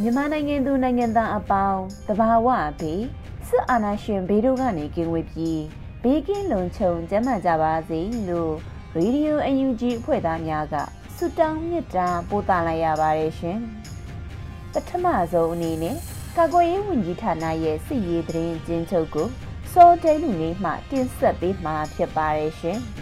မြန်မာနိုင်ငံသူနိုင်ငံသားအပေါင်းတဘာဝဘေးစစ်အာဏာရှင်ဘေးတို့ကနေကင်းဝေးပြီးဘေးကင်းလုံခြုံကျန်းမာကြပါစေလို့ရေဒီယိုအယူဂျီအဖွဲ့သားများကဆုတောင်းမြတ်တာပို့သလိုက်ရပါတယ်ရှင်ပထမဆုံးအနေနဲ့ကာကွယ်ရေးဝန်ကြီးဌာနရဲ့စစ်ရေးသတင်းကျဉ်းချုပ်ကိုစောတဲလူလေးမှတင်ဆက်ပေးမှာဖြစ်ပါတယ်ရှင်။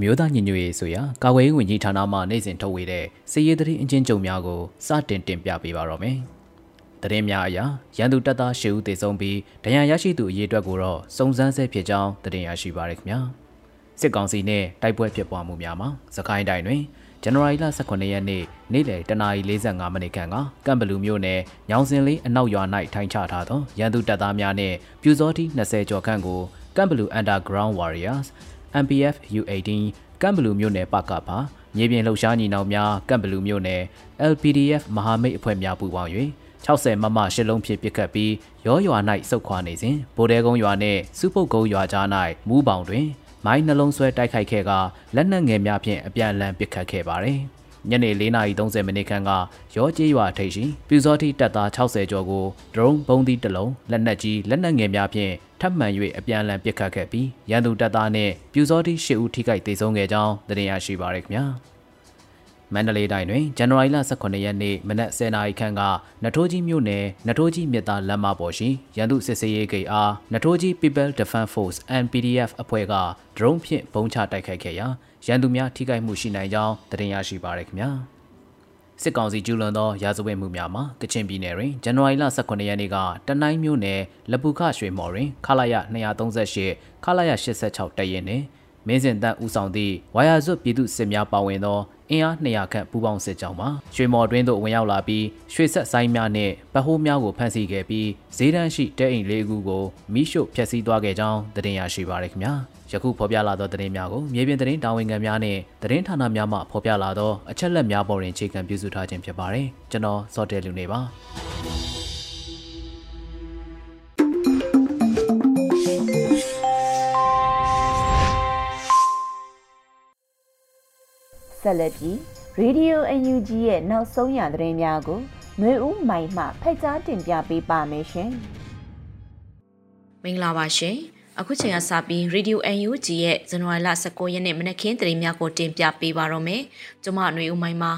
အမျိုးသားညီညွတ်ရေးဆိုရာကာကွယ်ရေးဝန်ကြီးဌာနမှနိုင်စဉ်ထုတ်ဝေတဲ့စစ်ရေးသတင်းအချင်းချုပ်များကိုစတင်တင်ပြပေးပါတော့မယ်။သတင်းများအရရန်သူတပ်သား၈ဦးသေဆုံးပြီးဒဏ်ရာရရှိသူအရေအတွက်ကိုတော့စုံစမ်းဆဲဖြစ်ကြောင်းသတင်းရရှိပါရခင်ဗျာ။စစ်ကောင်စီနဲ့တိုက်ပွဲဖြစ်ပွားမှုများမှာစကိုင်းတိုင်းတွင်ဇန်နဝါရီလ18ရက်နေ့နေ့လယ်တနာရီ45မိနစ်ခန့်ကကမ်ဘလူမြို့နယ်ညောင်စင်လေးအနောက်ရွာ၌ထိုင်ချထားသောရန်သူတပ်သားများနှင့်ပြူစောတိ20ကျော်ခန့်ကိုကမ်ဘလူ Underground Warriors MPF U18 ကမ်ဘလူမြို့နယ်ပကပါမြေပြင်လှုပ်ရှားညီနောင်များကမ်ဘလူမြို့နယ် LPDF မဟာမိတ်အဖွဲ့များပူးပေါင်း၍60မမရှစ်လုံးဖြင့်ပစ်ခတ်ပြီးရောရွာ၌စုတ်ခွာနေစဉ်ဗိုလ်တဲကုန်းရွာနှင့်စုပုတ်ကုန်းရွာကြား၌မူးပေါင်တွင်မိုင်းနှလုံးဆွဲတိုက်ခိုက်ခဲ့ကလက်နက်ငယ်များဖြင့်အပြန်အလှန်ပစ်ခတ်ခဲ့ပါတယ်။ ညနေ4:30မိနစ်ခန့်ကရောကျေးရွာထိပ်ရှိပြူစောတိတပ်သား60ကျော်ကိုဒရုန်းဘုံးသီးတစ်လုံးလက်နက်ကြီးလက်နက်ငယ်များဖြင့်ထပ်မံ၍အပြန်အလှန်ပစ်ခတ်ခဲ့ပြီးရန်သူတပ်သားနှင့်ပြူစောတိ10ဦးထိခိုက်ဒေဆုံးခဲ့ကြောင်းသိရရှိပါရခင်ဗျာ။ မန္တလေးတိုင်းတွင်ဇန်နဝါရီလ18ရက်နေ့မနက်10:00နာရီခန့်ကနထိုးကြီးမြို့နယ်နထိုးကြီးမြစ်သားလမ်းမပေါ်ရှိရန်သူစစ်စေးရေးဂိတ်အားနထိုးကြီး People Defense Force and PDF အဖွဲ့ကဒရုန်းဖြင့်ပုံချတိုက်ခိုက်ခဲ့ရာရန်သူများထိခိုက်မှုရှိနိုင်ကြောင်းသတင်းရရှိပါရခင်ဗျာစစ်ကောင်စီကျူးလွန်သောရာဇဝတ်မှုများမှာကချင်ပြည်နယ်တွင်ဇန်နဝါရီလ18ရက်နေ့ကတနိုင်းမြို့နယ်လပူခရွှေမော်တွင်ခလာရ238ခလာရ86တရင်နှင့်မင်းစင်တပ်ဦးဆောင်သည့်ဝါယာဇွတ်ပြည်သူစစ်များပါဝင်သော အင်အား200ခန့်ပူးပေါင်းစစ်ကြောင်းမှာရွှေမော်တွင်းသို့ဝင်ရောက်လာပြီးရွှေဆက်ဆိုင်များနှင့်ပဟိုးများကိုဖမ်းဆီးခဲ့ပြီးဈေးတန်းရှိတဲအိမ်လေးခုကိုမိရှို့ဖျက်ဆီးသွားခဲ့ကြောင်းသတင်းရရှိပါရခင်ဗျာယခုဖော်ပြလာသောသတင်းများကိုမြေပြင်သတင်းတာဝန်ခံများနှင့်သတင်းဌာနများမှဖော်ပြလာသောအချက်အလက်များပေါ်တွင်အခြေခံပြုစုထားခြင်းဖြစ်ပါတယ်ကျွန်တော်စောတဲလူနေပါ ဆက်လက်ပြီး Radio UNG ရဲ့နောက်ဆုံးရသတင်းများကိုຫນွေဦးမိုင်မှဖက်ကြားတင်ပြပေးပါမယ်ရှင်။မင်္ဂလာပါရှင်။အခုချိန်ကစပြီး Radio UNG ရဲ့ဇန်နဝါရီလ19ရက်နေ့မနက်ခင်းသတင်းများကိုတင်ပြပေးပါတော့မယ်။ကျွန်မຫນွေဦးမိုင်မှာ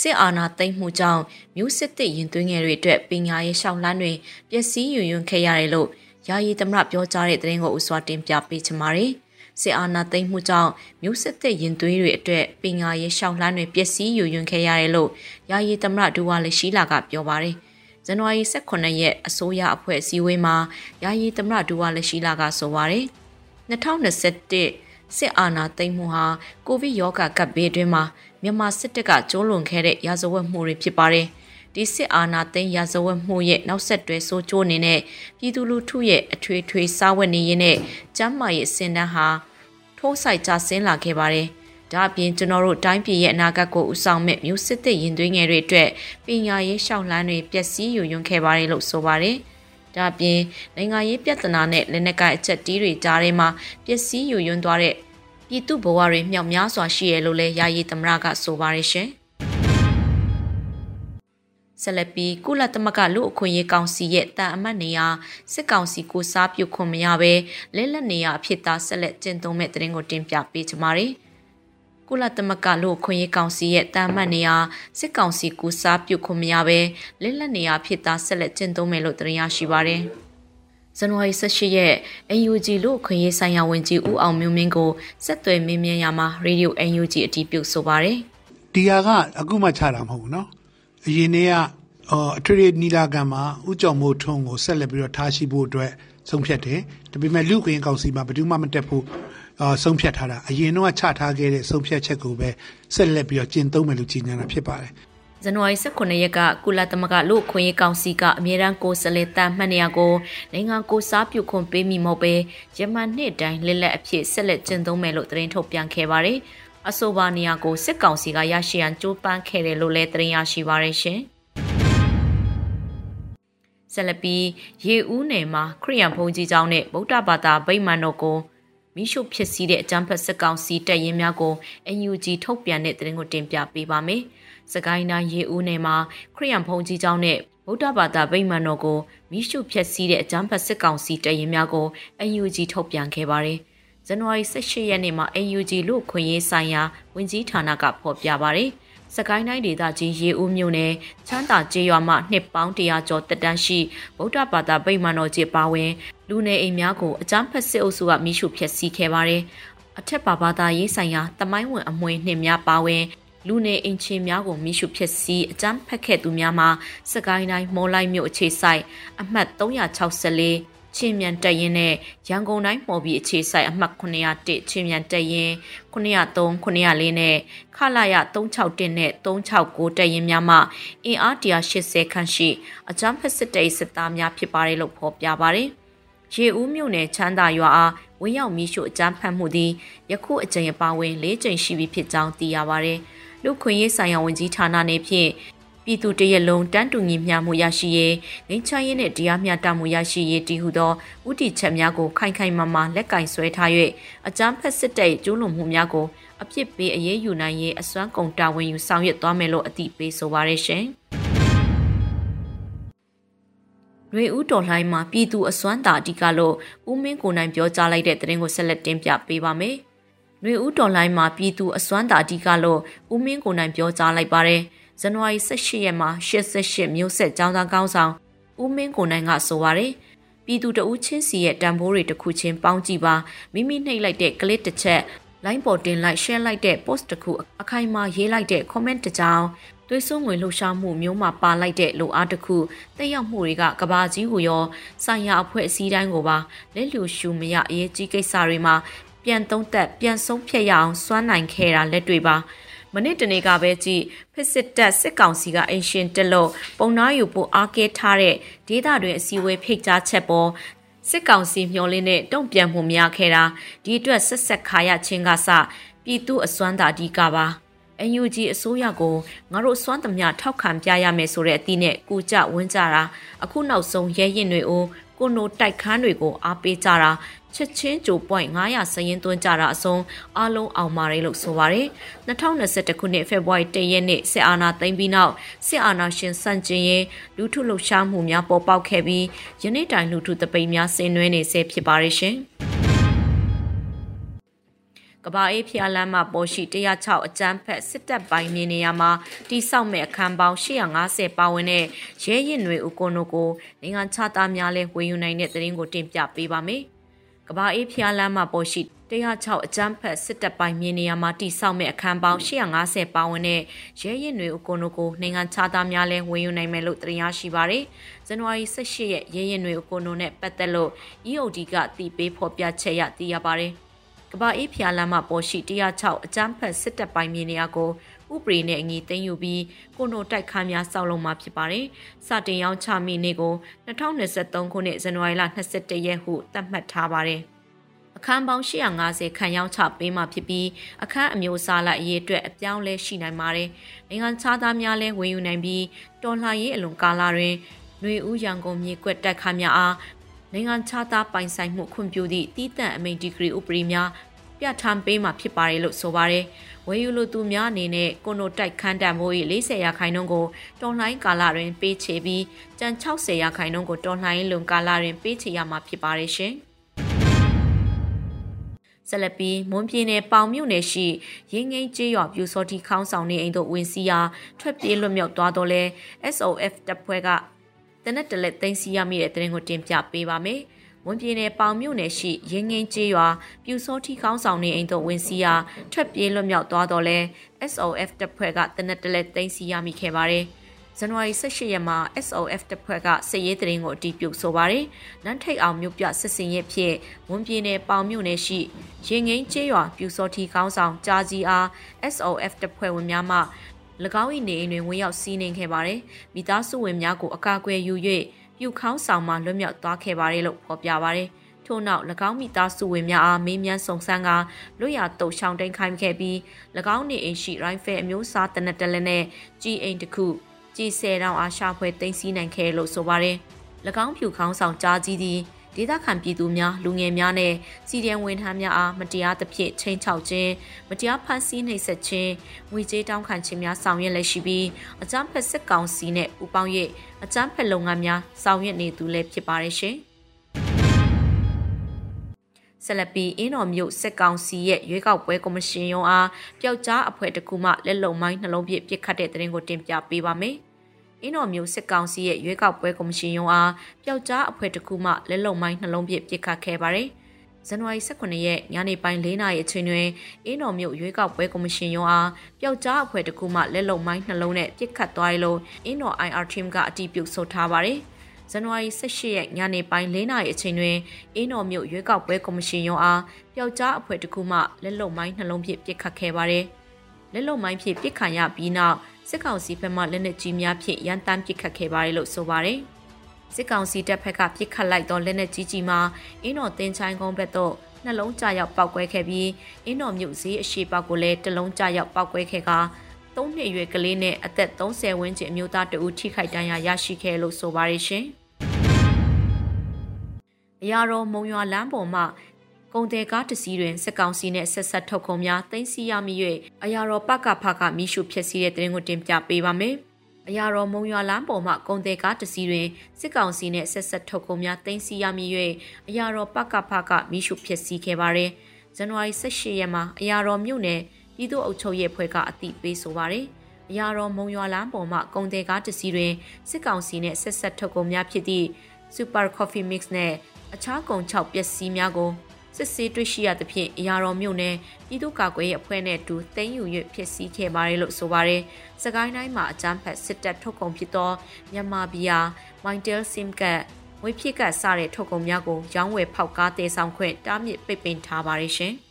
စစ်အာဏာသိမ်းမှုကြောင့်မြို့စစ်တစ်ရင်သွင်းငယ်တွေအတွက်ပညာရေးရှောက်လန်းတွေပျက်စီးယွံယွံခဲ့ရတယ်လို့ယာယီသမရပြောကြားတဲ့သတင်းကိုဥစွာတင်ပြပေးချင်ပါတယ်။ စစ်အာဏာသိမ်းမှုကြောင့်မြို့စစ်သက်ရင်သွေးတွေအတွက်ပင်ညာရေးရှောင်းလှမ်းတွေပျက်စီးယူယွန်ခဲ့ရတယ်လို့ယာယီသမရဒူဝါလရှိလာကပြောပါတယ်။ဇန်နဝါရီ18ရက်အစိုးရအဖွဲ့အစည်းအဝေးမှာယာယီသမရဒူဝါလရှိလာကဆိုပါတယ်။2021စစ်အာဏာသိမ်းမှုဟာကိုဗစ်ရောဂါကပ်ဘေးတွင်မှာမြန်မာစစ်တပ်ကကျိုးလွန်ခဲ့တဲ့ရာဇဝတ်မှုတွေဖြစ်ပါတယ်။ ဒီစစ်အာဏာသိမ်းရာဇဝတ်မှုရဲ့နောက်ဆက်တွဲဆိုးကျိုးအနေနဲ့ပြည်သူလူထုရဲ့အထွေထွေစားဝတ်နေရေးနဲ့ကျန်းမာရေးအဆင့်တန်းဟာထိုးဆိုင်ကြဆင်းလာခဲ့ပါတယ်။ဒါအပြင်ကျွန်တော်တို့တိုင်းပြည်ရဲ့အနာဂတ်ကိုဦးဆောင်မဲ့မျိုးစစ်သစ်ရင်သွေးငယ်တွေအတွက်ပညာရေးရှောက်လန်းတွေပျက်စီးယူယွန်းခဲ့ပါတယ်လို့ဆိုပါတယ်။ဒါအပြင်နိုင်ငံရေးပြဿနာနဲ့လက်နက်ကိုင်အချက်တီးတွေကြားထဲမှာပျက်စီးယူယွန်းသွားတဲ့ပြည်သူဘဝတွေမြောက်များစွာရှိရလို့လဲယာယီသမရကဆိုပါတယ်ရှင်။ ဆက်လက်ပြီးကုလသမဂ္ဂလူအခွင့်ရေးကောင်စီရဲ့တာအမတ်နေရာစစ်ကောင်စီကိုစားပြုခွင့်မရဘဲလဲလက်နေရာအဖြစ်သားဆက်လက်ကျင့်သုံးမဲ့တရင်ကိုတင်ပြပေးချင်ပါတယ်ကုလသမဂ္ဂလူအခွင့်ရေးကောင်စီရဲ့တာမတ်နေရာစစ်ကောင်စီကိုစားပြုခွင့်မရဘဲလဲလက်နေရာဖြစ်သားဆက်လက်ကျင့်သုံးမယ်လို့တရင်ရရှိပါတယ်ဇန်နဝါရီ18ရက် UNG လို့ခွင့်ရေးဆိုင်ရာဝန်ကြီးဦးအောင်မျိုးမင်းကိုဆက်သွယ်မေးမြန်းရမှာရေဒီယို UNG အတီးပြုတ်ဆိုပါရယ်။ဒီဟာကအခုမှခြားတာမဟုတ်ဘူးနော် အရင်နေ့ကအထွေထွေနီလာခံမှာဥကြောင်မိုးထွန်းကိုဆက်လက်ပြီးတော့ထားရှိဖို့အတွက်ဆုံးဖြတ်တယ်။ဒါပေမဲ့လူ့ခွင့်ကောင်စီမှာဘယ်သူမှမတက်ဖို့အာဆုံးဖြတ်ထားတာအရင်တော့ချထားခဲ့တဲ့ဆုံးဖြတ်ချက်ကိုပဲဆက်လက်ပြီးတော့ကျင့်သုံးမယ်လို့ကြေညာတာဖြစ်ပါတယ်ဇန်နဝါရီ18ရက်ကကုလသမဂ္ဂလူ့ခွင့်ရေးကောင်စီကအမြဲတမ်းကိုယ်စားလှယ်တမ်းမှတ်နေရကိုနိုင်ငံကိုစားပြုခွင့်ပေးမိမဟုတ်ပဲယမန်နှစ်တိုင်းလက်လက်အဖြစ်ဆက်လက်ကျင့်သုံးမယ်လို့သတင်းထုတ်ပြန်ခဲ့ပါတယ်။ အဆိုပါနေရာကိုစစ်ကောင်စီကရရှိရန်ကြိုးပမ်းခဲ့တယ်လို့လည်းသတင်းရရှိပါရရှင်။ဆက်လက်ပြီးရေဦးနယ်မှာခရိယန်ဘုံကြီးကျောင်းနဲ့ဗုဒ္ဓဘာသာဗိမာန်တော်ကိုမိရှုဖြစ်စည်းတဲ့အကြမ်းဖက်စစ်ကောင်စီတပ်ရင်းများကို NUG ထုတ်ပြန်တဲ့သတင်းကိုတင်ပြပေးပါမယ်။စကိုင်းတိုင်းရေဦးနယ်မှာခရိယန်ဘုံကြီးကျောင်းနဲ့ဗုဒ္ဓဘာသာဗိမာန်တော်ကိုမိရှုဖြစ်စည်းတဲ့အကြမ်းဖက်စစ်ကောင်စီတပ်ရင်းများကို NUG ထုတ်ပြန်ခဲ့ပါတယ်။ ဇန်နဝါရီ18ရက်နေ့မှာ NUG လို့ခွင့်ရေးဆိုင်ရာဝန်ကြီးဌာနကဖော်ပြပါတယ်။စကိုင်းတိုင်းဒေသကြီးရေဦးမြို့နယ်ချမ်းသာကျေးရွာမှနှစ်ပေါင်း100ကျော်တက်တန်းရှိဗုဒ္ဓဘာသာဗိမာန်တော်ကြီးပါဝင်လူနေအိမ်များကိုအကြမ်းဖက်စစ်အုပ်စုကမိရှုဖျက်ဆီးခဲ့ပါတယ်။အထက်ဘာဘာသာရေးဆိုင်ရာတမိုင်းဝင်အမွေနှင့်များပါဝင်လူနေအိမ်ချေများကိုမိရှုဖြစ်စီအကြမ်းဖက်ခဲ့သူများမှာစကိုင်းတိုင်းမော်လိုက်မြို့အခြေဆိုင်အမှတ်364 ချင်းမြန်တက်ရင်နဲ့ရန်ကုန်တိုင်းမော်ဘီအခြေဆိုင်အမှတ်901ချင်းမြန်တက်ရင်903 904နဲ့ခလာရ361နဲ့369တက်ရင်များမှအင်အား180ခန့်ရှိအကြမ်းဖက်စစ်တပ်စစ်သားများဖြစ်ပါတယ်လို့ဖော်ပြပါတယ်။ရေဦးမြို့နယ်ချမ်းသာရွာအားဝင်းရောက်မီးရှို့အကြမ်းဖက်မှုသည်ယခုအကြိမ်အပါဝင်၄ကြိမ်ရှိပြီဖြစ်ကြောင်းသိရပါတယ်။လူခွင့်ရေးဆိုင်ရာဝန်ကြီးဌာနနေဖြင့် ပြည်သူတရက်လုံးတန်းတူညီမျှမှုရရှိရေးငင်းချရေးနှင့်တရားမျှတမှုရရှိရေးတည်ဟုသောဥတီချက်များကိုခိုင်ခိုင်မာမာလက်ကင်ဆွဲထား၍အကြမ်းဖက်စစ်တပ်ကျူးလွန်မှုများကိုအပြစ်ပေးအရေးယူနိုင်ရေးအစွမ်းကုန်တာဝန်ယူဆောင်ရွက်သွားမယ်လို့အသိပေးဆိုပါရရှင်။ရွေဦးတော်လှိုင်းမှာပြည်သူအစွမ်းတာအဓိကလို့ဦးမင်းကိုနိုင်ပြောကြားလိုက်တဲ့သတင်းကိုဆက်လက်တင်ပြပေးပါမယ်။ရွေဦးတော်လှိုင်းမှာပြည်သူအစွမ်းတာအဓိကလို့ဦးမင်းကိုနိုင်ပြောကြားလိုက်ပါတယ်။ ဇန်နဝါရီ18ရက်မှာ88မျိုးဆက်ចောင်းသားကောင်းဆောင်ဦးမင်းကိုနိုင်ကဆိုပါရယ်ပြည်သူတဦးချင်းစီရဲ့တန်ဖိုးတွေတစ်ခုချင်းပေါင်းကြည့်ပါမိမိနှိပ်လိုက်တဲ့ကလစ်တစ်ချက် line ပေါ်တင်လိုက် share လိုက်တဲ့ post တစ်ခုအခိုင်အမာရေးလိုက်တဲ့ comment တစ်ကြောင်းသွေးစွန်းငွေလှူရှားမှုမျိုးမှာပါလိုက်တဲ့လိုအားတစ်ခုတက်ရောက်မှုတွေကကဘာကြီးကိုရောဆိုင်ရာအဖွဲ့အစည်းတိုင်းကိုပါလက်လျူရှူမရအရေးကြီးကိစ္စတွေမှာပြန်သုံးသက်ပြန်ဆုံးဖြတ်ရအောင်စွမ်းနိုင်ခဲ့တာလက်တွေပါ မနစ်တနေ့ကပဲကြည့်ဖစ်စစ်တပ်စစ်ကောင်စီကအင်ရှင်တက်လို့ပုံနာယူဖို့အားကဲထားတဲ့ဒေသတွင်အစည်းအဝေးဖိတ်ကြားချက်ပေါ်စစ်ကောင်စီမျှော်လင့်တဲ့တုံ့ပြန်မှုများခဲ့တာဒီအတွက်ဆက်ဆက်ခါရချင်းကစပြည်သူအစွမ်းသာအဓိကပါ NUG အစိုးရကိုငါတို့စွမ်းသမျှထောက်ခံပြရမယ်ဆိုတဲ့အသည့်နဲ့ကူကြဝန်းကြတာအခုနောက်ဆုံးရဲရင်တွေကိုကိုနိုတိုက်ခန်းတွေကိုအားပေးကြတာ ချက်ချင်းကြို point 900စရင်သွင်းကြတာအစုံအလုံးအောင်ပါတယ်လို့ဆိုပါတယ်2021ခုနှစ်ဖေဖော်ဝါရီ1ရက်နေ့စစ်အာဏာသိမ်းပြီးနောက်စစ်အာဏာရှင်စန့်ကျင်ရေးလူထုလှုပ်ရှားမှုများပေါ်ပေါက်ခဲ့ပြီးယနေ့တိုင်လူထုတပိန်များဆင်နွှဲနေဆဲဖြစ်ပါတယ်ရှင်ကဘာအေးဖျားလမ်းမှာပေါ်ရှိ106အကျန်းဖက်စစ်တပ်ပိုင်းမြေနေရာမှာတိဆောက်မဲ့အခန်းပေါင်း850ပါဝင်တဲ့ရဲရင်တွေဦးကိုနိုကိုနိုင်ငံခြားသားများလဲဝေယူနိုင်တဲ့သတင်းကိုတင်ပြပေးပါမယ်။ ကဘာအေးဖျားလမ်းမှာပေါ်ရှိ106အကြမ်းဖက်စစ်တပ်ပိုင်းမြေနေရာမှာတိစောက်မဲ့အခန်းပေါင်း850ပါဝင်တဲ့ရဲရင်တွေအကုန်လုံးကိုနိုင်ငံခြားသားများလဲဝင်ယူနိုင်မယ်လို့တင်ရရှိပါတယ်။ဇန်နဝါရီ18ရက်ရဲရင်တွေအကုန်လုံးနဲ့ပတ်သက်လို့ EOD ကတည်ပေးဖော်ပြချက်ရသိရပါတယ်။ ကဘာအေးဖျားလမ်းမှာပေါ်ရှိ106အကြမ်းဖက်စစ်တပ်ပိုင်းမြေနေရာကိုဥပဒေနဲ့အညီသိမ်းယူပြီးကိုနိုတိုက်ခန်းများစောက်လုံးမှာဖြစ်ပါတယ်။စတင်ရောင်းချမိနေ့ကို2023ခုနှစ်ဇန်နဝါရီလ22ရက်ဟုသတ်မှတ်ထားပါတယ်။အခန်းပေါင်း850ခန်းရောင်းချပေးမှဖြစ်ပြီးအခန်းအမျိုးအစားလိုက်အရေးအတွက်အပြောင်းလဲရှိနိုင်ပါတယ်။နိုင်ငံခြားသားများလည်းဝင်ယူနိုင်ပြီးတော်လှန်ရေးအလွန်ကာလတွင်ຫນွေဦးရန်ကုန်မြေကွက်တက်ခါများအား နိုင်ငံခြားသားပိုင်ဆိုင်မှုခွင့်ပြုသည့်တည်တံ့အမိန့်ဒီဂရီဥပဒေများပြဋ္ဌာန်းပေးမှာဖြစ်ပါတယ်လို့ဆိုပါတယ်။ဝယ်ယူလိုသူများအနေနဲ့ကွန်ဒိုတိုက်ခန်းတန်ဖိုး၏40ရာခိုင်နှုန်းကိုတော်လှန်ကာလတွင်ပေးချေပြီးကျန်60ရာခိုင်နှုန်းကိုတော်လှန်လွန်ကာလတွင်ပေးချေရမှာဖြစ်ပါတယ်ရှင်။ဆက်လက်ပြီးမွန်ပြည်နယ်ပေါင်မြို့နယ်ရှိရင်းငိမ့်ကျေးရွာပြူစောတိခေါင်းဆောင်နေအိမ်တို့ဝင်စီရာထွက်ပြေးလွတ်မြောက်သွားတော့လဲ SOF တပ်ဖွဲ့က တနက်တလက်သိမ်းစီရမိတဲ့တဲ့ရင်ကိုတင်ပြပေးပါမယ်။ဝန်ပြည်နယ်ပေါင်မြို့နယ်ရှိရင်းငိမ့်ကျေးရွာပြူစောတိခေါင်းဆောင်နေအိမ်တို့ဝင်စီရာထွက်ပြေးလွတ်မြောက်သွားတော့လဲ SOF တပ်ဖွဲ့ကတနက်တလက်သိမ်းစီရမိခဲ့ပါတယ်။ဇန်နဝါရီ18ရက်မှာ SOF တပ်ဖွဲ့ကစစ်ရေးတရင်ကိုအတီးပြုတ်ဆိုပါတယ်။နန်းထိတ်အောင်မြို့ပြစစ်စင်ရဲ့ဖြစ်ဝန်ပြည်နယ်ပေါင်မြို့နယ်ရှိရင်ငိမ့်ကျေးရွာပြူစောထီကောင်းဆောင်ကြာကြီးအား SOF တပ်ဖွဲ့ဝင်များမှ၎ င်း၏နေအိမ်တွင်ဝင်ရောက်စီးနှင်ခဲ့ပါတယ်။မိသားစုဝင်များကိုအကာအကွယ်ယူ၍ပြူခေါင်းဆောင်မှလွတ်မြောက်သွားခဲ့ပါတယ်လို့ဖော်ပြပါတယ်။ထို့နောက်၎င်းမိသားစုဝင်များအားမေးမြန်းစုံစမ်းကလွတ်ရတုတ်ရှောင်းတိန်ခိုင်းခဲ့ပြီး၎င်းနေအိမ်ရှိရိုင်ဖယ်အမျိုးအစားတနက်တလက်နဲ့ကြီးအိမ်တစ်ခုကြည်ဆယ်တောင်အားရှာဖွေသိမ်းဆည်းနိုင်ခဲ့လို့ဆိုပါတယ်။၎င်းဖြူခေါင်းဆောင်ကြားကြီးသည် ဒေသခံပြည်သူများလူငယ်များနဲ့စီဒီအန်ဝန်ထမ်းများအားမတရားသဖြင့်ချိန်ချောက်ခြင်းမတရားဖန်ဆီးနှိပ်စက်ခြင်းငွေကြေးတောင်းခံခြင်းများဆောင်ရွက်လက်ရှိပြီးအကြမ်းဖက်စစ်ကောင်စီနဲ့ပူးပေါင်း၍အကြမ်းဖက်လုပ်ငန်းများဆောင်ရွက်နေသူလည်းဖြစ်ပါတယ်ရှင်။ဆက်လက်ပြီးအင်းတော်မြို့စစ်ကောင်စီရဲ့ရွေးကောက်ပွဲကော်မရှင်ရုံးအားပျောက်ကြားအဖွဲ့တစ်ခုမှလက်လုံမိုင်းနှလုံးပြစ်ပစ်ခတ်တဲ့တဲ့ရင်ကိုတင်ပြပေးပါမယ်။ အင်းတော်မျိုးစစ်ကောင်စီရဲ့ရွေးကောက်ပွဲကော်မရှင်ရုံးအားပျောက်ကြားအဖွဲ့တစ်ခုမှလက်လုံမိုင်းနှလုံးပြစ်ပစ်ခတ်ခဲ့ပါတယ်။ဇန်နဝါရီ18ရက်ညနေပိုင်း4နာရီအချိန်တွင်အင်းတော်မြို့ရွေးကောက်ပွဲကော်မရှင်ရုံးအားပျောက်ကြားအဖွဲ့တစ်ခုမှလက်လုံမိုင်းနှလုံးနဲ့ပစ်ခတ်သွားရလို့အင်းတော် IR team ကအတည်ပြုဆိုထားပါတယ်။ဇန်နဝါရီ18ရက်ညနေပိုင်း4နာရီအချိန်တွင်အင်းတော်မြို့ရွေးကောက်ပွဲကော်မရှင်ရုံးအားပျောက်ကြားအဖွဲ့တစ်ခုမှလက်လုံမိုင်းနှလုံးဖြင့်ပစ်ခတ်ခဲ့ပါတယ်။လက်လုံမိုင်းဖြင့်ပစ်ခတ်ရပြီးနောက် စစ်ကောင်စီဘက်မှလက်နက်ကြီးများဖြင့်ရန်တမ်းပစ်ခတ်ခဲ့ပါတယ်လို့ဆိုပါတယ်။စစ်ကောင်စီတပ်ဖက်ကပစ်ခတ်လိုက်သောလက်နက်ကြီးကြီးမှာအင်းတော်တင်ချိုင်းကုန်းဘက်သို့နှလုံးကျရောက်ပောက်ကွဲခဲ့ပြီးအင်းတော်မြို့ဈေးအရှိပေါက်ကိုလည်းတလုံးကျရောက်ပောက်ကွဲခဲ့ကသုံးနှစ်အရွယ်ကလေးနဲ့အသက်30ဝန်းကျင်အမျိုးသားတဦးထိခိုက်ဒဏ်ရာရရှိခဲ့လို့ဆိုပါရရှင်။အရာတော်မုံရွာလမ်းပေါ်မှာ ကုန်တယ်ကားတစီးတွင်စစ်ကောင်စီနှင့်ဆက်ဆက်ထုတ်ကုန်များတင်စီရမိ၍အရာတော်ပကဖကမိရှုဖြစ်စီတဲ့တဲ့ကိုတင်ပြပေးပါမယ်။အရာတော်မုံရွာလမ်းပေါ်မှာကုန်တယ်ကားတစီးတွင်စစ်ကောင်စီနှင့်ဆက်ဆက်ထုတ်ကုန်များတင်စီရမိ၍အရာတော်ပကဖကမိရှုဖြစ်စီခဲ့ပါတယ်။ဇန်နဝါရီ18ရက်မှာအရာတော်မြို့နယ်ပြည်သူ့အုပ်ချုပ်ရေးအဖွဲ့ကအသိပေးဆိုပါတယ်။အရာတော်မုံရွာလမ်းပေါ်မှာကုန်တယ်ကားတစီးတွင်စစ်ကောင်စီနှင့်ဆက်ဆက်ထုတ်ကုန်များဖြစ်သည့် Super Coffee Mix နဲ့အခြားကုန်၆ပျက်စီးများကို စစ်ဆေးတွေ့ရှိရသဖြင့်အရာတော်မြို့နယ်ပြည်သူ့ကာကွယ်ရေးအဖွဲ့နဲ့အတူသိမ်းယူ၍ဖြစ်စည်းခဲ့ပါတယ်လို့ဆိုပါတယ်။စကိုင်းတိုင်းမှာအကြမ်းဖက်စစ်တပ်ထုတ်ကုန်ဖြစ်သောမြန်မာဘီယာမိုင်တယ်ဆင်ကတ်ဝေဖြစ်ကစတဲ့ထုတ်ကုန်များကိုရောင်းဝယ်ဖောက်ကားတည်ဆောင်ခွင့်တားမြစ်ပိတ်ပင်ထားပါတယ်ရှင်။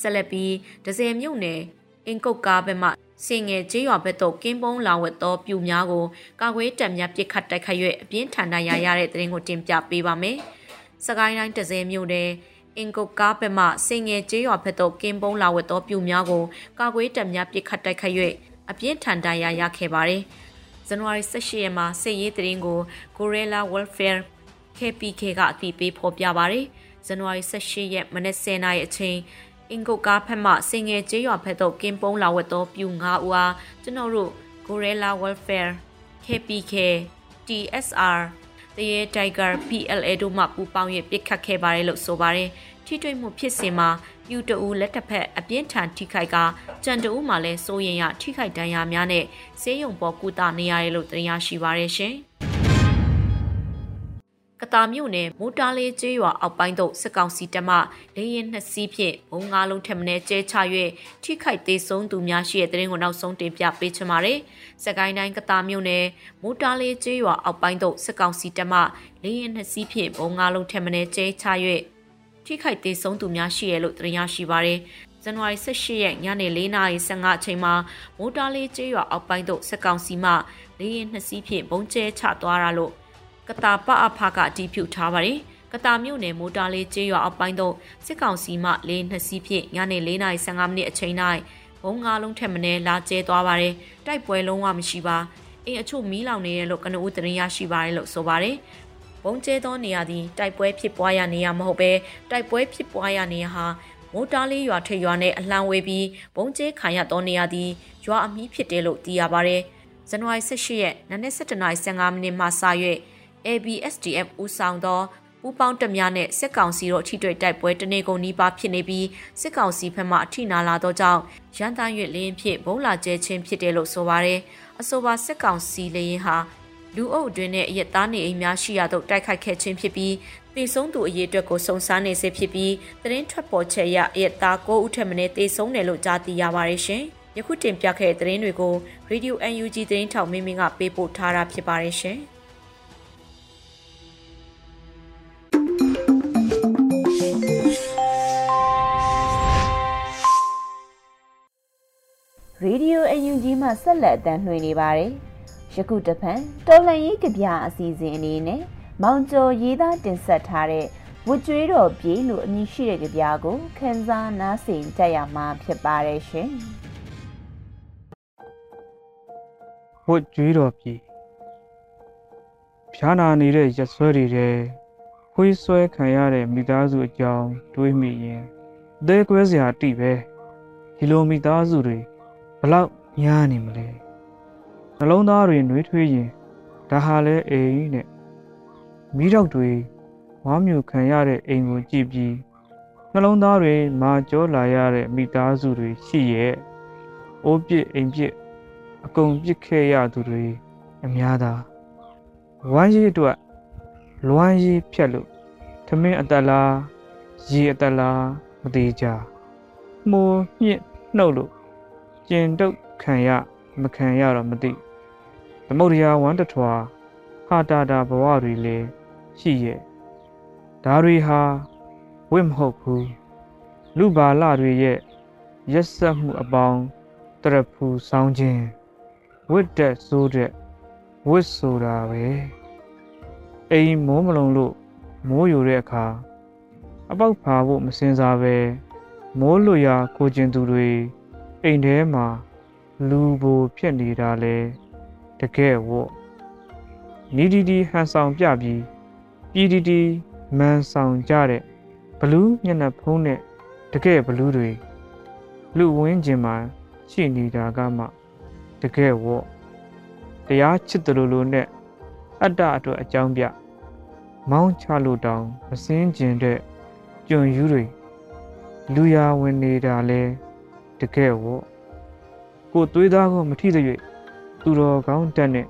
ဆက်လက်ပြီးဒဇယ်မြို့နယ်အင်ကုတ်ကားဘက်မှ စင်ငယ်ကျေးရွာဘက်သို့ကင်းပုံးလာဝတ်သောပြူများကိုကာကွယ်တပ်များပစ်ခတ်တိုက်ခိုက်၍အပြင်းထန်ဒဏ်ရာရတဲ့တဲ့ရင်ကိုတင်ပြပေးပါမယ်။စကိုင်းတိုင်းတစဲမြို့နယ်အင်ကုတ်ကားဘက်မှစင်ငယ်ကျေးရွာဘက်သို့ကင်းပုံးလာဝတ်သောပြူများကိုကာကွယ်တပ်များပစ်ခတ်တိုက်ခိုက်၍အပြင်းထန်ဒဏ်ရာရခဲ့ပါတယ်။ဇန်နဝါရီ18ရက်မှာစစ်ရေးတရင်ကို Gorilla Welfare KPK ကအတည်ပြုဖော်ပြပါတယ်။ဇန်နဝါရီ18ရက်မနက်10:00နာရီအချိန် အင်ကုတ်ကားဖက်မှစင်ငယ်ကျေးရွာဖက်သို့ကင်းပုံးလာဝတ်သောပြူ၅ဦးအားကျွန်တော်တို့ Gorilla Welfare KPK TSR တရေ Tiger PLA တို့မှပူးပေါင်း၍ပစ်ခတ်ခဲ့ပါတယ်လို့ဆိုပါတယ်ထိတွေ့မှုဖြစ်စဉ်မှာပြူတအူလက်တစ်ဖက်အပြင်းထန်ထိခိုက်ကကြံတအူမှလည်းစိုးရင်ရထိခိုက်ဒဏ်ရာများနဲ့ဆေးရုံပေါ်ကုသနေရတယ်လို့သိရရှိပါရရှင်။ ကတာမြို့နယ်မိုးတားလေးကျေးရွာအောက်ပိုင်းသို့စစ်ကောင်စီတပ်မှလေရင်နှစ်စီးဖြင့်ဘုံငါးလုံးထက်မင်းကျဲချ၍ထိခိုက်သေးဆုံးသူများရှိတဲ့တဲ့ရင်ကိုနောက်ဆုံးတင်ပြပေးချင်ပါတယ်။စကိုင်းတိုင်းကတာမြို့နယ်မိုးတားလေးကျေးရွာအောက်ပိုင်းသို့စစ်ကောင်စီတပ်မှလေရင်နှစ်စီးဖြင့်ဘုံငါးလုံးထက်မင်းကျဲချ၍ထိခိုက်သေးဆုံးသူများရှိရလို့တင်ရရှိပါတယ်။ဇန်နဝါရီ18ရက်ညနေ4:15အချိန်မှာမိုးတားလေးကျေးရွာအောက်ပိုင်းသို့စစ်ကောင်စီမှလေရင်နှစ်စီးဖြင့်ဘုံကျဲချသွားတာလို့ ကတာပအဖကအတီးဖြူထားပါတယ်။ကတာမြို့နယ်မိုတာလေးကျေးရွာအောက်ပိုင်းသို့စစ်ကောင်စီမှလေးနှစ်စီးဖြင့်ညနေ4:15မိနစ်အချိန်၌ဘုံငါလုံးထက်မင်းလာကျဲသွားပါတယ်။တိုက်ပွဲလုံးဝမရှိပါ။အင်းအချို့မီးလောင်နေတယ်လို့ကနဦးသတင်းရရှိပါတယ်လို့ဆိုပါတယ်။ဘုံကျဲသောနေရာသည်တိုက်ပွဲဖြစ်ပွားရာနေရာမဟုတ်ဘဲတိုက်ပွဲဖြစ်ပွားရာနေရာဟာမိုးတားလေးရွာထိပ်ရွာနဲ့အလှမ်းဝေးပြီးဘုံကျဲခံရသောနေရာသည်ရွာအမီးဖြစ်တယ်လို့သိရပါတယ်။ဇန်နဝါရီ18ရက်နနက်7:15မိနစ်မှစ၍ ABSDF ဦးဆောင်သောပူးပေါင်းတပ်များနဲ့စစ်ကောင်စီတို့အထိတွေ့တိုက်ပွဲတနေကုန်နီးပါးဖြစ်နေပြီးစစ်ကောင်စီဘက်မှအထိနာလာသောကြောင့်ရန်တမ်းရွက်လင်းဖြစ်ဘုံလာကျဲခြင်းဖြစ်တယ်လို့ဆိုပါတယ်။အဆိုပါစစ်ကောင်စီလေရင်ဟာလူအုပ်အတွင်းနဲ့အရက်သားနေအိမ်များရှိရာသို့တိုက်ခိုက်ခဲ့ခြင်းဖြစ်ပြီးတေဆုံးသူအရေးအတွက်ကိုစုံစမ်းနေစေဖြစ်ပြီးသတင်းထွက်ပေါ်ချက်အရအရက်သား9ဦးထက်မနည်းတေဆုံးတယ်လို့ကြားသိရပါတယ်ရှင်။ယခုတင်ပြခဲ့တဲ့သတင်းတွေကို Radio UNG သတင်းထောက်မင်းမင်းကပေးပို့ထားတာဖြစ်ပါတယ်ရှင်။ Radio UNG မှဆက်လက်အသံလွှင့်နေပါတယ်။ယခုတဖန်တော်လန်ရေးကြပြအစီအစဉ်အနေနဲ့မောင်ကျော်ရေးသားတင်ဆက်ထားတဲ့ဝတ်ကြွေးတော်ပြေးလို့အမည်ရှိတဲ့ကြပြကိုခန်းစားနားဆင်ကြရမှာဖြစ်ပါတယ်ရှင်။ဝတ်ကြွေးတော်ပြေးဖြားနာနေတဲ့ရဆွဲတွေတဲ့ခွေးဆွဲခံရတဲ့မိသားစုအကြောင်းတွေးမိရင်အသေးကွဲစရာတိပဲဒီလိုမိသားစုတွေ ဘလောက်များနေမလဲနှလုံးသားတွေနှွေးထွေးရင်ဒါဟာလဲအိမ်နဲ့မိတော့တွေဝါမျိုးခံရတဲ့အိမ်ကိုကြည့်ပြီးနှလုံးသားတွေမာကြောလာရတဲ့မိသားစုတွေရှိရဲ့အိုးပြစ်အိမ်ပြစ်အကုန်ပြစ်ခဲ့ရသူတွေအများသာဝမ်းရည်အတွက်လွမ်းရည်ဖြတ်လို့ထမင်းအတက်လားရေအတက်လားမသေးကြမှုညှစ်နှုတ်လို့ ကျင်တုတ်ခံရမခံရတော့မသိသမုဒ္ဒရာဝမ်းတထွာဟာတာတာဘဝတွေလည်းရှိရဲ့ဒါတွေဟာဝိမဟုတ်ဘူးလူပါလတွေရဲ့ရက်ဆက်မှုအပေါင်းတရဖူဆောင်းခြင်းဝတ်တက်ဆိုးတဲ့ဝတ်ဆိုတာပဲအိမ်မိုးမလုံးလို့မိုးယူတဲ့အခါအပေါက်ဖာဖို့မစင်စားပဲမိုးလွရာကိုကျင်သူတွေ အိမ်ထဲမှာလူဘူဖြစ်နေတာလဲတကယ်ဝတ်နီဒီဒီဟန်ဆောင်ပြပြီးပြည်တီတီမန်ဆောင်ကြတဲ့ဘလူးမျက်နှာဖုံးတဲ့တကယ်ဘလူးတွေလူဝင်းကျင်မှာရှိနေတာကမှတကယ်ဝတ်တရားချစ်တယ်လို့လို့နဲ့အတ္တအတွက်အကြောင်းပြမောင်းချလို့တောင်မစင်းကျင်တဲ့ကြွန်ယူတွေလူရဝင်နေတာလဲ တကယ်ဝတ်ကိုသွေးသားကိုမထိတဲ့၍သူတော်ကောင်းတက်နဲ့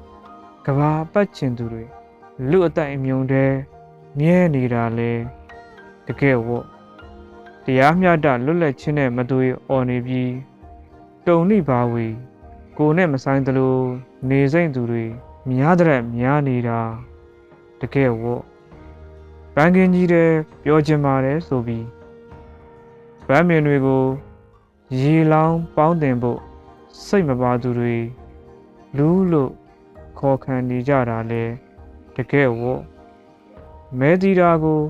ကဘာပတ်ချင်သူတွေလူအတိုင်အမြုံတဲ့မြဲနေတာလဲတကယ်ဝတ်တရားမျှတလွတ်လပ်ခြင်းနဲ့မတူရအော်နေပြီးတုံနိဘာဝီကိုနဲ့မဆိုင်သလိုနေစိမ့်သူတွေများတဲ့များနေတာတကယ်ဝတ်ဘန်ကင်ကြီးတဲ့ပြောချင်ပါတယ်ဆိုပြီးဗမ်းမြင်တွေကို ရေလောင်းပေါင်းတင်ဖို့စိတ်မပါသူတွေလူလို့ခေါ်ခံနေကြတာလဲတကယ်ဝတ်မဲတီတာကို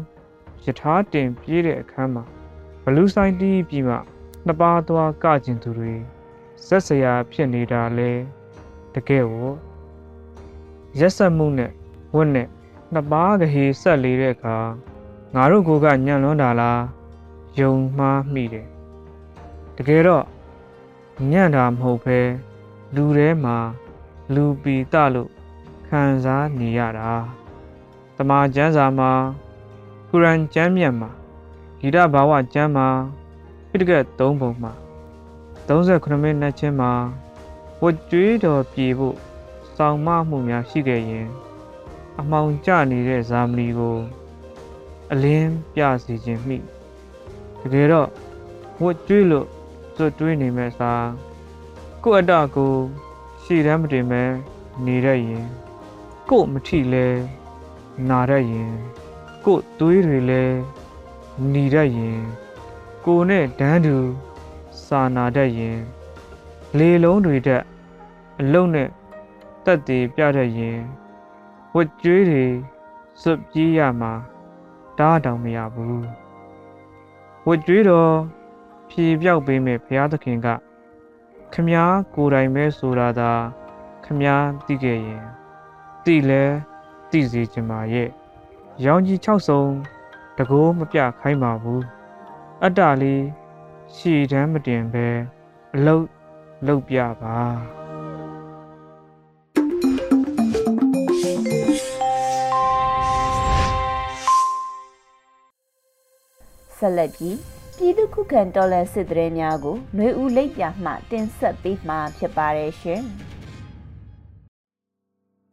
ယထာတင်ပြေးတဲ့အခန်းမှာဘလူးဆိုင်တီးပြီးမှနှစ်ပါးသွားကကျင်သူတွေဆက်စရာဖြစ်နေတာလဲတကယ်ဝတ်ရက်ဆက်မှုနဲ့ဝတ်နဲ့နှစ်ပါးကလေးဆက်လေတဲ့အခါငါတို့ကိုကညံ့လွန်းတာလားယုံမှားမိတယ် တကယ်တော့ညံ့တာမဟုတ်ပဲလူထဲမှာလူပီတလို့ခံစားနေရတာတမာကျမ်းစာမှာကုရ်အန်ကျမ်းမြတ်မှာဂီတဘာဝကျမ်းမှာပိဋကတ်၃ပုံမှာ38မိနစ်ချင်းမှာဝတ်ကြွေးတော်ပြေဖို့စောင့်မမှုများရှိခဲ့ရင် အမှောင်ကျနေတဲ့ဇာမလီကိုအလင်းပြစီခြင်းမိတကယ်တော့ဝတ်ကြွေးလို့ စွတ်တွေးနေမဲ့စားကို့အတကိုရှည်တမ်းမတင်မဲနေရရင်ကို့မထိလဲနာရရင်ကို့သွေးတွေလဲหนีတတ်ရင်ကိုနဲ့ဒန်းတူစာနာတတ်ရင်လေလုံးတွေတက်အလုံးနဲ့တက်တည်ပြတတ်ရင်ဝတ်ကြွေးတွေစွတ်ပြေးရမှာတားတောင်မရဘူးဝတ်ကြွေးတော့ ဖြေပြောက်ပေးမဲ့ဘုရားသခင်ကခမားကိုယ်တိုင်ပဲဆိုတာသာခမားသိခဲ့ရင်သိလဲသိစေချင်ပါရဲ့ရောင်ကြီး6စုံတကိုးမပြခိုင်းပါဘူးအတ္တလေးရှည်တမ်းမတင်ပဲအလုတ်လုတ်ပြပါဆက်လက်ပြီး ပြည်သူခုခံတော်လှန်စစ်တရေများကိုຫນွေဦးလိပ်ပြမှတင်ဆက်ပေးမှာဖြစ်ပါတယ်ရှင်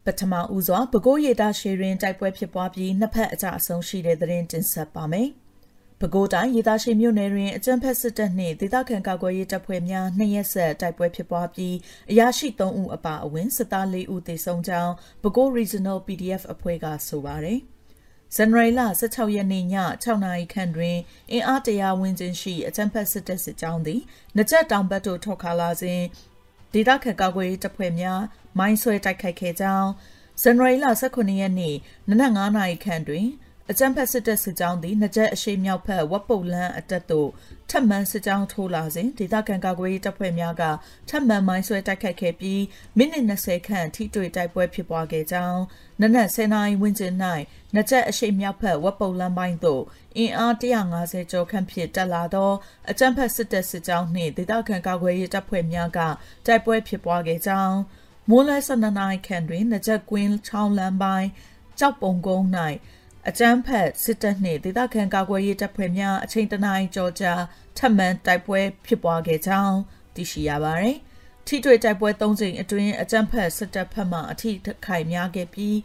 ပထမဦးစွာပဲခူးရည်သားရှည်ရင်တိုက်ပွဲဖြစ်ပွားပြီးနှစ်ဖက်အကြအဆုံးရှိတဲ့သတင်းတင်ဆက်ပါမယ်။ပဲခူးတိုင်းရေသားရှိမြို့နယ်တွင်အကြမ်းဖက်စစ်တပ်နှင့်ဒေသခံကာကွယ်ရေးတပ်ဖွဲ့များနှစ်ရက်ဆက်တိုက်ပွဲဖြစ်ပွားပြီးအရာရှိ3ဦးအပါအဝင်စစ်သား4ဦးသေဆုံးကြောင်းပဲခူး Regional PDF အဖွဲ့ကဆိုပါတယ်။ ဇန်နဝါရီလ16ရက်နေ့ည6နာရီခန့်တွင်အင်အားတရာဝန်းကျင်ရှိအကြမ်းဖက်စစ်တပ်စစ်ကြောင်းသည်နကြက်တောင်ဘက်သို့ထွက်ခါလာစဉ်ဒေသခံကာကွယ်ရေးတပ်ဖွဲ့များမိုင်းဆွဲတိုက်ခိုက်ခဲ့ကြောင်းဇန်နဝါရီလ18ရက်နေ့နနက်9နာရီခန့်တွင် အကြမ်းဖက်စစ်တပ်စစ်ကြောင်းသည်နှစ်ကျက်အရှိမြောက်ဖက်ဝက်ပုတ်လန်းအတက်သို့ထပ်မံစစ်ကြောင်းထိုးလာစဉ်ဒေသခံကာကွယ်ရေးတပ်ဖွဲ့များကထပ်မံမိုင်းဆွဲတိုက်ခိုက်ခဲ့ပြီးမိနစ်20ခန့်ထိတွေ့တိုက်ပွဲဖြစ်ပွားခဲ့ကြောင်းနနက်10နာရီဝန်းကျင်၌နှစ်ကျက်အရှိမြောက်ဖက်ဝက်ပုတ်လန်းပိုင်းသို့အင်အား150ကျော်ခန့်ဖြင့်တက်လာသောအကြမ်းဖက်စစ်တပ်စစ်ကြောင်းနှင့်ဒေသခံကာကွယ်ရေးတပ်ဖွဲ့များကတိုက်ပွဲဖြစ်ပွားခဲ့ကြောင်းမိုးလဲ12နာရီခန့်တွင်နှစ်ကျက်ကွင်းချောင်းလမ်းပိုင်းကြောက်ပုံကုန်း၌ အကြမ်းဖက်စစ်တပ်နှင့်ဒေသခံကာကွယ်ရေးတပ်ဖွဲ့များအချိန်တနာရီကြောကြာထပ်မံတိုက်ပွဲဖြစ်ပွားခဲ့ကြောင်းသိရှိရပါသည်။ထိတွေ့တိုက်ပွဲ၃ကြိမ်အတွင်းအကြမ်းဖက်စစ်တပ်ဖက်မှအထိခိုက်များခဲ့ပြီး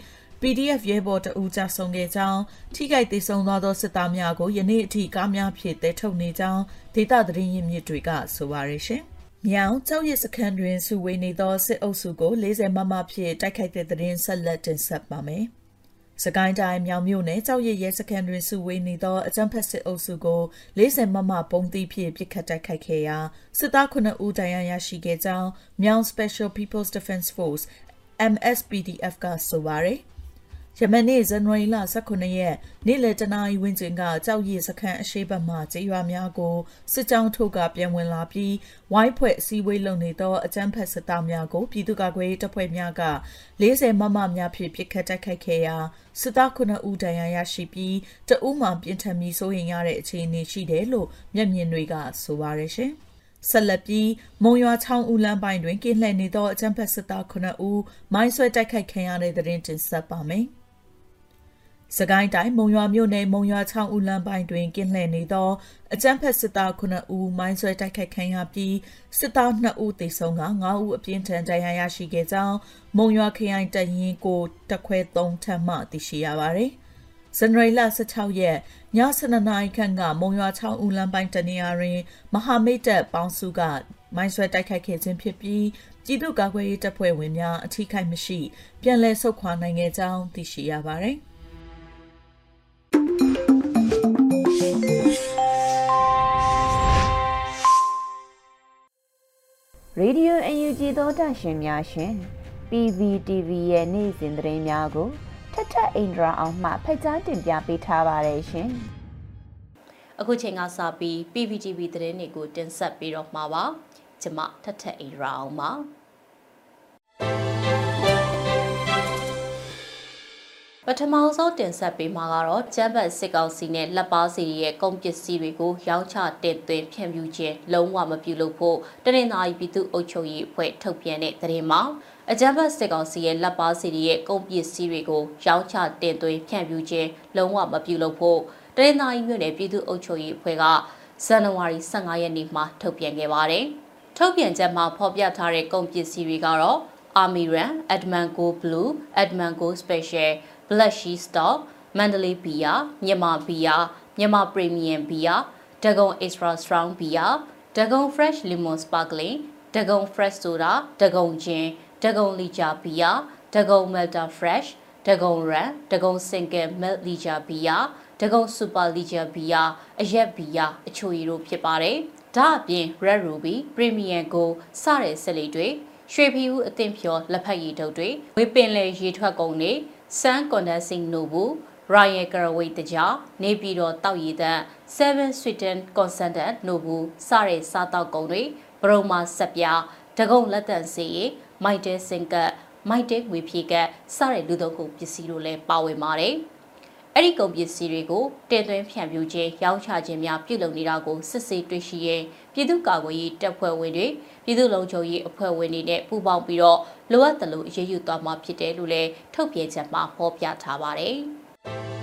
PDF ရဲဘော်တဦးကြဆုံးခဲ့ကြောင်းထိခိုက်ဒေဆုံးသွားသောစစ်သားများကိုယနေ့အထိကားများဖြင့်တဲထုတ်နေကြောင်းဒေသသတင်းရင်းမြစ်တွေကဆိုပါရရှင်။မြောင်ကျောက်ရစ်စခန်းတွင်စုဝေးနေသောစစ်အုပ်စုကို40မမဖြင့်တိုက်ခိုက်တဲ့သတင်းဆက်လက်တင်ဆက်ပါမယ်။ စကိုင်းတိုင်းမြောင်မြို့နယ်ကြောက်ရည်ရဲစခန်းတွင်စုဝေးနေသောအကြမ်းဖက်စစ်အုပ်စုကို40မမပုံသီးဖြင့်ပစ်ခတ်တိုက်ခိုက်ခဲ့ရာစစ်သား9ဦးတရားရရှိခဲ့ကြောင်းမြောင် Special People's Defense Force MSPDF ကဆိုပါတယ်။ ယမန်နေ့ဇန်နဝါရီလ18ရက်နေ့လယ်တနာရီဝန်းကျင်ကကြောက်ရည်စခန်းအရှိတ်မှကျေးရွာများကိုစစ်ကြောင်းထုတ်ကပြန်ဝင်လာပြီးဝိုင်းဖွဲ့အစည်းအဝေးလုပ်နေသောအကြမ်းဖက်စစ်သားများကိုပြည်သူ့ကာကွယ်ရေးတပ်ဖွဲ့များက40မမများဖြင့်ပစ်ခတ်တိုက်ခိုက်ခဲ့ရာစစ်သား9ဦးဒဏ်ရာရရှိပြီးတအူးမှပြင်းထန်ပြီးစိုးရိမ်ရတဲ့အခြေအနေရှိတယ်လို့မျက်မြင်တွေကဆိုပါရရှင်။ဆက်လက်ပြီးမုံရွာချောင်းဦးလမ်းပိုင်းတွင်ကင်းလှည့်နေသောအကြမ်းဖက်စစ်သား9ဦးမိုင်းဆွဲတိုက်ခိုက်ခံရတဲ့တဲ့တင်တင်ဆက်ပါမယ်။ စကိုင်းတိုင်းမုံရွာမြို့နယ်မုံရွာချောင်းဦးလမ်းပိုင်းတွင်ကင်းလှည့်နေသောအကြမ်းဖက်စစ်သား9ဦးမိုင်းဆွဲတိုက်ခိုက်ခံရပြီးစစ်သား2ဦးသေဆုံးက9ဦးအပြင်းထန်ဒဏ်ရာရရှိခဲ့ကြောင်းမုံရွာခရိုင်တရင်ကိုတက်ခွဲ3ထပ်မှသိရှိရပါသည်ဇန်နဝါရီလ16ရက်ည7:00နာရီခန့်ကမုံရွာချောင်းဦးလမ်းပိုင်းတနေရာတွင် မဟာမိတ်တပ်ပေါင်းစုကမိုင်းဆွဲတိုက်ခိုက်ခဲ့ခြင်းဖြစ်ပြီးပြည်သူ့ကာကွယ်ရေးတပ်ဖွဲ့ဝင်များအထိခိုက်မရှိ ပြန်လည်ဆုတ်ခွာနိုင်ခဲ့ကြောင်းသိရှိရပါသည်။ Radio UNG သောတာရှင်များရှင် PVTV ရဲ့နေ့စဉ်သတင်းများကိုထထအင်ဒရာအောင်မှဖက်ကြားတင်ပြပေးထားပါတယ်ရှင်။အခုချိန်ကစပြီး PVTV သတင်းတွေကိုတင်ဆက်ပြီးတော့မှာပါ။ကျွန်မထထအင်ဒရာအောင်ပါ။ ပထမဆုံးတင်ဆက်ပေးမှာကတော့ကျန်းဘတ်စစ်ကောင်စီနဲ့လက်ပါစီရဲ့ကုန်ပစ္စည်းတွေကိုရောင်းချတင်သွင်းဖြန့်ဖြူးခြင်းလုံးဝမပြုလုပ်ဖို့တနင်္သာရီပြည်သူ့အုပ်ချုပ်ရေးအဖွဲ့ထုတ်ပြန်တဲ့သတင်းမှာအကြမ်းဖက်စစ်ကောင်စီရဲ့လက်ပါစီရဲ့ကုန်ပစ္စည်းတွေကိုရောင်းချတင်သွင်းဖြန့်ဖြူးခြင်းလုံးဝမပြုလုပ်ဖို့တနင်္သာရီမြို့နယ်ပြည်သူ့အုပ်ချုပ်ရေးအဖွဲ့ကဇန်နဝါရီ15ရက်နေ့မှာထုတ်ပြန်ခဲ့ပါတယ်။ထုတ်ပြန်ချက်မှာဖော်ပြထားတဲ့ကုန်ပစ္စည်းတွေကတော့ Army Run, Adman Go Blue, Adman Go Special Black Sheep Stock မန္တလေးဘီယာမြန်မာဘီယာမြန်မာ Premium ဘီယာဒဂုံ Extra Strong ဘီယာဒဂုံ Fresh Lemon Sparkling ဒဂုံ Fresh Soda ဒဂုံဂျင်ဒဂုံလီချာဘီယာဒဂုံ Melta Fresh ဒဂုံ Ran ဒဂုံ Single Milk လီချာဘီယာဒဂုံ Super လီချာဘီယာအရက်ဘီယာအချိုရည်တို့ဖြစ်ပါတယ်ဒါအပြင် Red Ruby Premium Go စတဲ့ဆက်လေးတွေရွှေဖီဦးအသင့်ဖြော်လက်ဖက်ရည်တုပ်တွေဝေပင်လေရေထွက်ကုန်တွေ စန်ကွန်ဒန်စင်နိုဘူးရိုင်ယယ်ကရဝိတ်တကြနေပြည်တော်တောက်ရည်တန်7 Sweden Constant နိုဘူးစတဲ့စားတောက်ကုန်တွေဘရုံမာဆက်ပြဒဂုံလက်တန်စီရီမိုက်တဲစင်ကတ်မိုက်တဲငွေဖြေကတ်စတဲ့လူသုံးကုန်ပစ္စည်းတို့လည်းပါဝင်ပါတယ်အဲ့ဒီကုန်ပစ္စည်းတွေကိုတင်သွင်းဖြန့်ဖြူးခြင်းရောင်းချခြင်းများပြုလုပ်နေတာကိုစစ်ဆေးတွေ့ရှိရင်ပြည်သူ့ကာကွယ်ရေးတပ်ဖွဲ့ဝင်တွေပြည်သူ့လုံခြုံရေးအဖွဲ့ဝင်တွေနဲ့ပူးပေါင်းပြီးတော့ လိုအပ်သလိုအရေးယူသွားမှာဖြစ်တယ်လို့လည်းထုတ်ပြန်ချက်မှာဖော်ပြထားပါတယ်။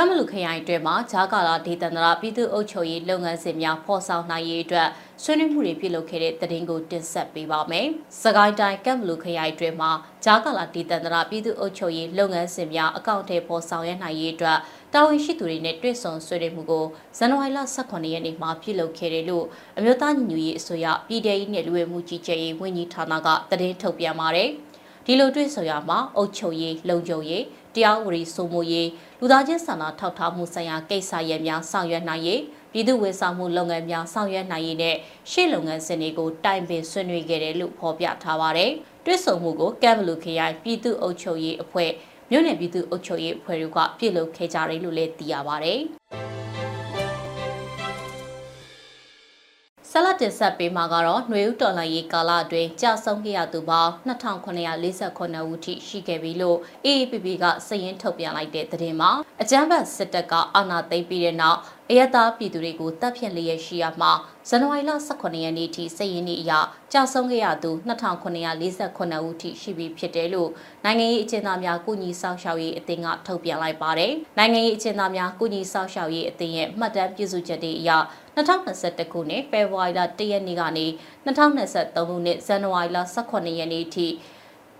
ကမ်မလူခရိုင်အတွင်းမှာဂျာကာလာဒေသန္တရပြည်သူ့အုပ်ချုပ်ရေးလုပ်ငန်းစဉ်များဖော်ဆောင်နိုင်ရေးအတွက်ဆွေးနွေးမှုတွေပြုလုပ်ခဲ့တဲ့သတင်းကိုတင်ဆက်ပေးပါမယ်။စကိုင်းတိုင်းကမ်မလူခရိုင်အတွင်းမှာဂျာကာလာဒေသန္တရပြည်သူ့အုပ်ချုပ်ရေးလုပ်ငန်းစဉ်များအကောင့်ထဲပေါ်ဆောင်ရနိုင်ရေးအတွက်တာဝန်ရှိသူတွေနဲ့တွေ့ဆုံဆွေးနွေးမှုကိုဇန်နဝါရီလ18ရက်နေ့မှာပြုလုပ်ခဲ့တယ်လို့အမျိုးသားညီညွတ်ရေးအစိုးရပြည်ထရေးနဲ့လူဝင်မှုကြီးကြပ်ရေးဝန်ကြီးဌာနကသတင်းထုတ်ပြန်ပါတယ်။ဒီလိုတွေ့ဆုံရမှာအုပ်ချုပ်ရေးလုံခြုံရေးတရားဝရီစိုးမိုးရေး လူသားချင်းစာနာထောက်ထားမှုဆိုင်ရာကိစ္စရပ်များဆောင်ရွက်နိုင်ရေးပြည်သူ့ဝန်ဆောင်မှုလုပ်ငန်းများဆောင်ရွက်နိုင်ရေးနဲ့ရှေ့လုပ်ငန်းစဉ်တွေကိုတိုင်ပင်ဆွေးနွေးခဲ့တယ်လို့ဖော်ပြထားပါတယ်။တွဲဆုံမှုကိုကမ်ဘလူခရိုင်ပြည်သူ့အုပ်ချုပ်ရေးအဖွဲ့မြို့နယ်ပြည်သူ့အုပ်ချုပ်ရေးအဖွဲ့တို့ကပြုလုပ်ခဲ့ကြတယ်လို့လည်းသိရပါတယ်။ ဆက်လက်တင်ဆက်ပေးမှာကတော့ຫນွေဦးတော်လှန်ရေးကာလအတွင်းကြာဆုံးခဲ့ရသူပေါင်း2948ဦးထိရှိခဲ့ပြီလို့ AAPP ကစည်ရင်းထုတ်ပြန်လိုက်တဲ့သတင်းမှာအကြမ်းဖက်စစ်တပ်ကအာဏာသိမ်းပြီးတဲ့နောက်အယက်သားပြည်သူတွေကိုတပ်ဖြတ်လျက်ရှိရမှာဇန်နဝါရီလ18ရက်နေ့ထိစည်ရင်းနေ့အရကြာဆုံးခဲ့ရသူ2948ဦးထိရှိပြီဖြစ်တယ်လို့နိုင်ငံရေးအကျဉ်းသားများကုညီဆောင်ရှောက်ရေးအသင်းကထုတ်ပြန်လိုက်ပါတယ်။နိုင်ငံရေးအကျဉ်းသားများကုညီဆောင်ရှောက်ရေးအသင်းရဲ့မှတ်တမ်းပြုစုချက်တွေအရ 2021ခုနှစ်ဖေဖော်ဝါရီလ1ရက်နေ့ကနေ2023ခုနှစ်ဇန်နဝါရီလ18ရက်နေ့ထိ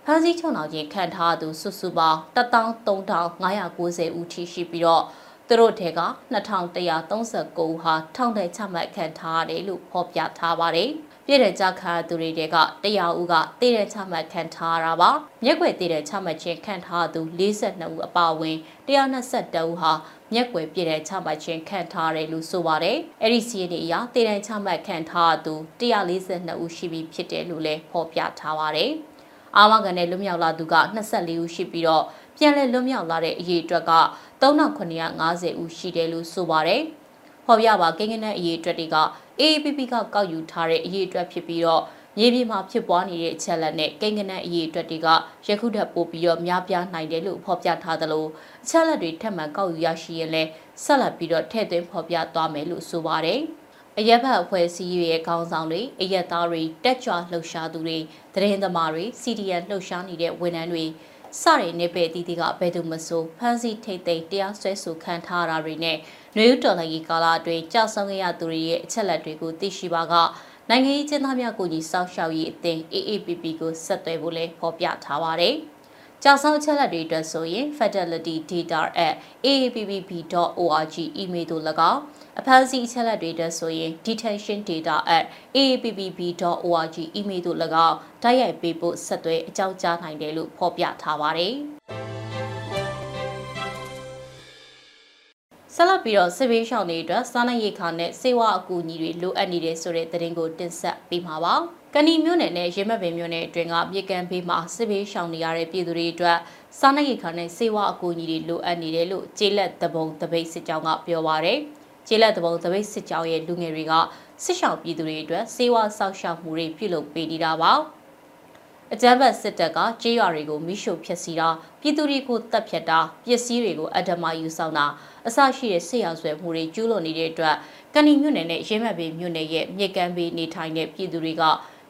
ဖမ်းဆီးချုပ်နှောင်ခြင်းခံထားသူစုစုပေါင်း13590ဦးထိရှိပြီးတော့သူတို့ထဲက2139ဦးဟာထောင်ထဲချမှတ်ခံထားရတယ်လို့ဖော်ပြထားပါတယ်။ ပြည်တဲ့ကြခါသူတွေတဲက100ဦးကတည်တဲ့ချမှတ်ခံထားရတာပါ။မြက်ွယ်တည်တဲ့ချမှတ်ခြင်းခံထားသူ42ဦးအပါအဝင်122ဦးဟာမျက်ွယ်ပြည်တဲ့ချမှတ်ခြင်းခံထားတယ်လို့ဆိုပါတယ်။အဲ့ဒီစီးရင်အရာတည်တဲ့ချမှတ်ခံထားသူ142ဦးရှိပြီဖြစ်တယ်လို့လည်းဖော်ပြထားပါတယ်။အာမခံနဲ့လွတ်မြောက်လာသူက24ဦးရှိပြီးတော့ပြန်လည်လွတ်မြောက်လာတဲ့အရေးအတွက်က3950ဦးရှိတယ်လို့ဆိုပါတယ်။ဖော်ပြပါကိန်းဂဏန်းအရေးအတွက်တွေက AAPP ကကောက်ယူထားတဲ့အရေးအတွက်ဖြစ်ပြီးတော့မြေပြင်မှာဖြစ်ပွားနေတဲ့အချက်လက်နဲ့ကိန်းဂဏန်းအရေးအတွက်တွေကယခုထပ်ပိုပြီးတော့များပြားနိုင်တယ်လို့ဖော်ပြထားသလိုအချက်လက်တွေထပ်မံကောက်ယူရရှိရင်လည်းဆက်လက်ပြီးတော့ထည့်သွင်းဖော်ပြသွားမယ်လို့ဆိုပါတယ်။အရက်ဘတ်အဖွဲ့အစည်းရဲ့ခေါင်းဆောင်တွေအရက်သားတွေတက်ကြွလှုပ်ရှားသူတွေသတင်းသမားတွေ CDN လှုပ်ရှားနေတဲ့ဝန်ထမ်းတွေ စတဲ့နေပေတီတီကဘယ်သူမဆိုဖမ်းဆီးထိတ်သိမ်းတရားစွဲဆိုခံထားရတာတွေနဲ့ຫນွေဦးတော်လှန်ရေးကာလအတွင်းကြာဆုံးခဲ့ရသူတွေရဲ့အချက်လက်တွေကိုသိရှိပါကနိုင်ငံရေးကျင်းသားများကိုကြီးစောင့်ရှောက်ရေးအသင်း AAPP ကိုဆက်သွယ်ဖို့လည်းဖော်ပြထားပါတယ်။ကြာဆောင်ချက်လက်တွေအတွက်ဆိုရင် fatalitydata@aapp.org email တို့၎င်း အဖမ်းဆီးချက်လက်တွေအတွက်ဆိုရင် detention.data@aapp.org email တို့၎င်းတိုက်ရိုက်ပေးဖို့ဆက်သွယ်အကြောင်းကြားနိုင်တယ်လို့ဖော်ပြထားပါတယ်။ဆက်လက်ပြီးတော့စစ်ဘေးရှောင်တွေအတွက်စားနပ်ရိက္ခာနဲ့စေဝါအကူအညီတွေလိုအပ်နေတဲ့ဆိုတဲ့သတင်းကိုတင်ဆက်ပေးမှာပါ။ကဏီမြို့နယ်နဲ့ရေမက်ပင်မြို့နယ်အတွင်းကမြေကန်ဘေးမှာစစ်ဘေးရှောင်နေရတဲ့ပြည်သူတွေအတွက်စားနပ်ရိက္ခာနဲ့စေဝါအကူအညီတွေလိုအပ်နေတယ်လို့ကျေးလက်တပုံတပိတ်စစ်ကြောင်းကပြောပါရယ်။ ကျေးလက်တပုံတပိတ်စစ်ကြောင်းရဲ့လူငယ်တွေကစစ်ရှောင်ပြည်သူတွေအတွက်စေဝါစောက်ရှောက်မှုတွေပြုလုပ်ပေးနေတာပါ။အကြမ်းဖက်စစ်တပ်ကကြေးရွာတွေကိုမိရှုဖျက်ဆီးတာပြည်သူတွေကိုတပ်ဖြတ်တာပစ္စည်းတွေကိုအဓမ္မယူဆောင်တာအစရှိတဲ့စစ်ရာဇဝဲမှုတွေကျူးလွန်နေတဲ့အတွက်ကန်နီမြို့နယ်နဲ့ရဲမတ်ဘေးမြို့နယ်ရဲ့မြေကမ်းဘေးနေထိုင်တဲ့ပြည်သူတွေက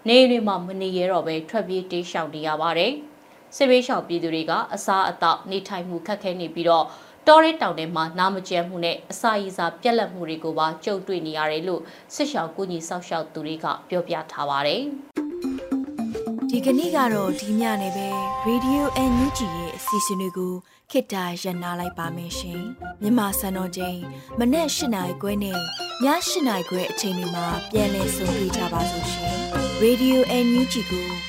နေတွေမှာမနေရတော့ပဲထွက်ပြေးတေးရှောင်နေရပါတယ်စစ်ဘေးရှောင်ပြည်သူတွေကအစားအသောက်နေထိုင်မှုခက်ခဲနေပြီးတော့ တောရဲတောင်ထဲမှာနာမကျန်းမှုနဲ့အစာရည်စာပြက်လက်မှုတွေကိုပါကြုံတွေ့နေရတယ်လို့စစ်ရှောင်ကူညီဆောက်ရှောက်သူတွေကပြောပြထားပါတယ်။ဒီကနေ့ကတော့ဒီညနေပဲ Radio NUG ရဲ့အစီအစဉ်လေးကိုခေတ္တရ延လိုက်ပါမယ်ရှင်မြန်မာစံတော်ချိန်မနေ့၈နိုင်ခွဲနဲ့ည၈နိုင်ခွဲအချိန်တွေမှာပြောင်းလဲဆိုပြကြပါလို့ရှင် Radio NUG ကို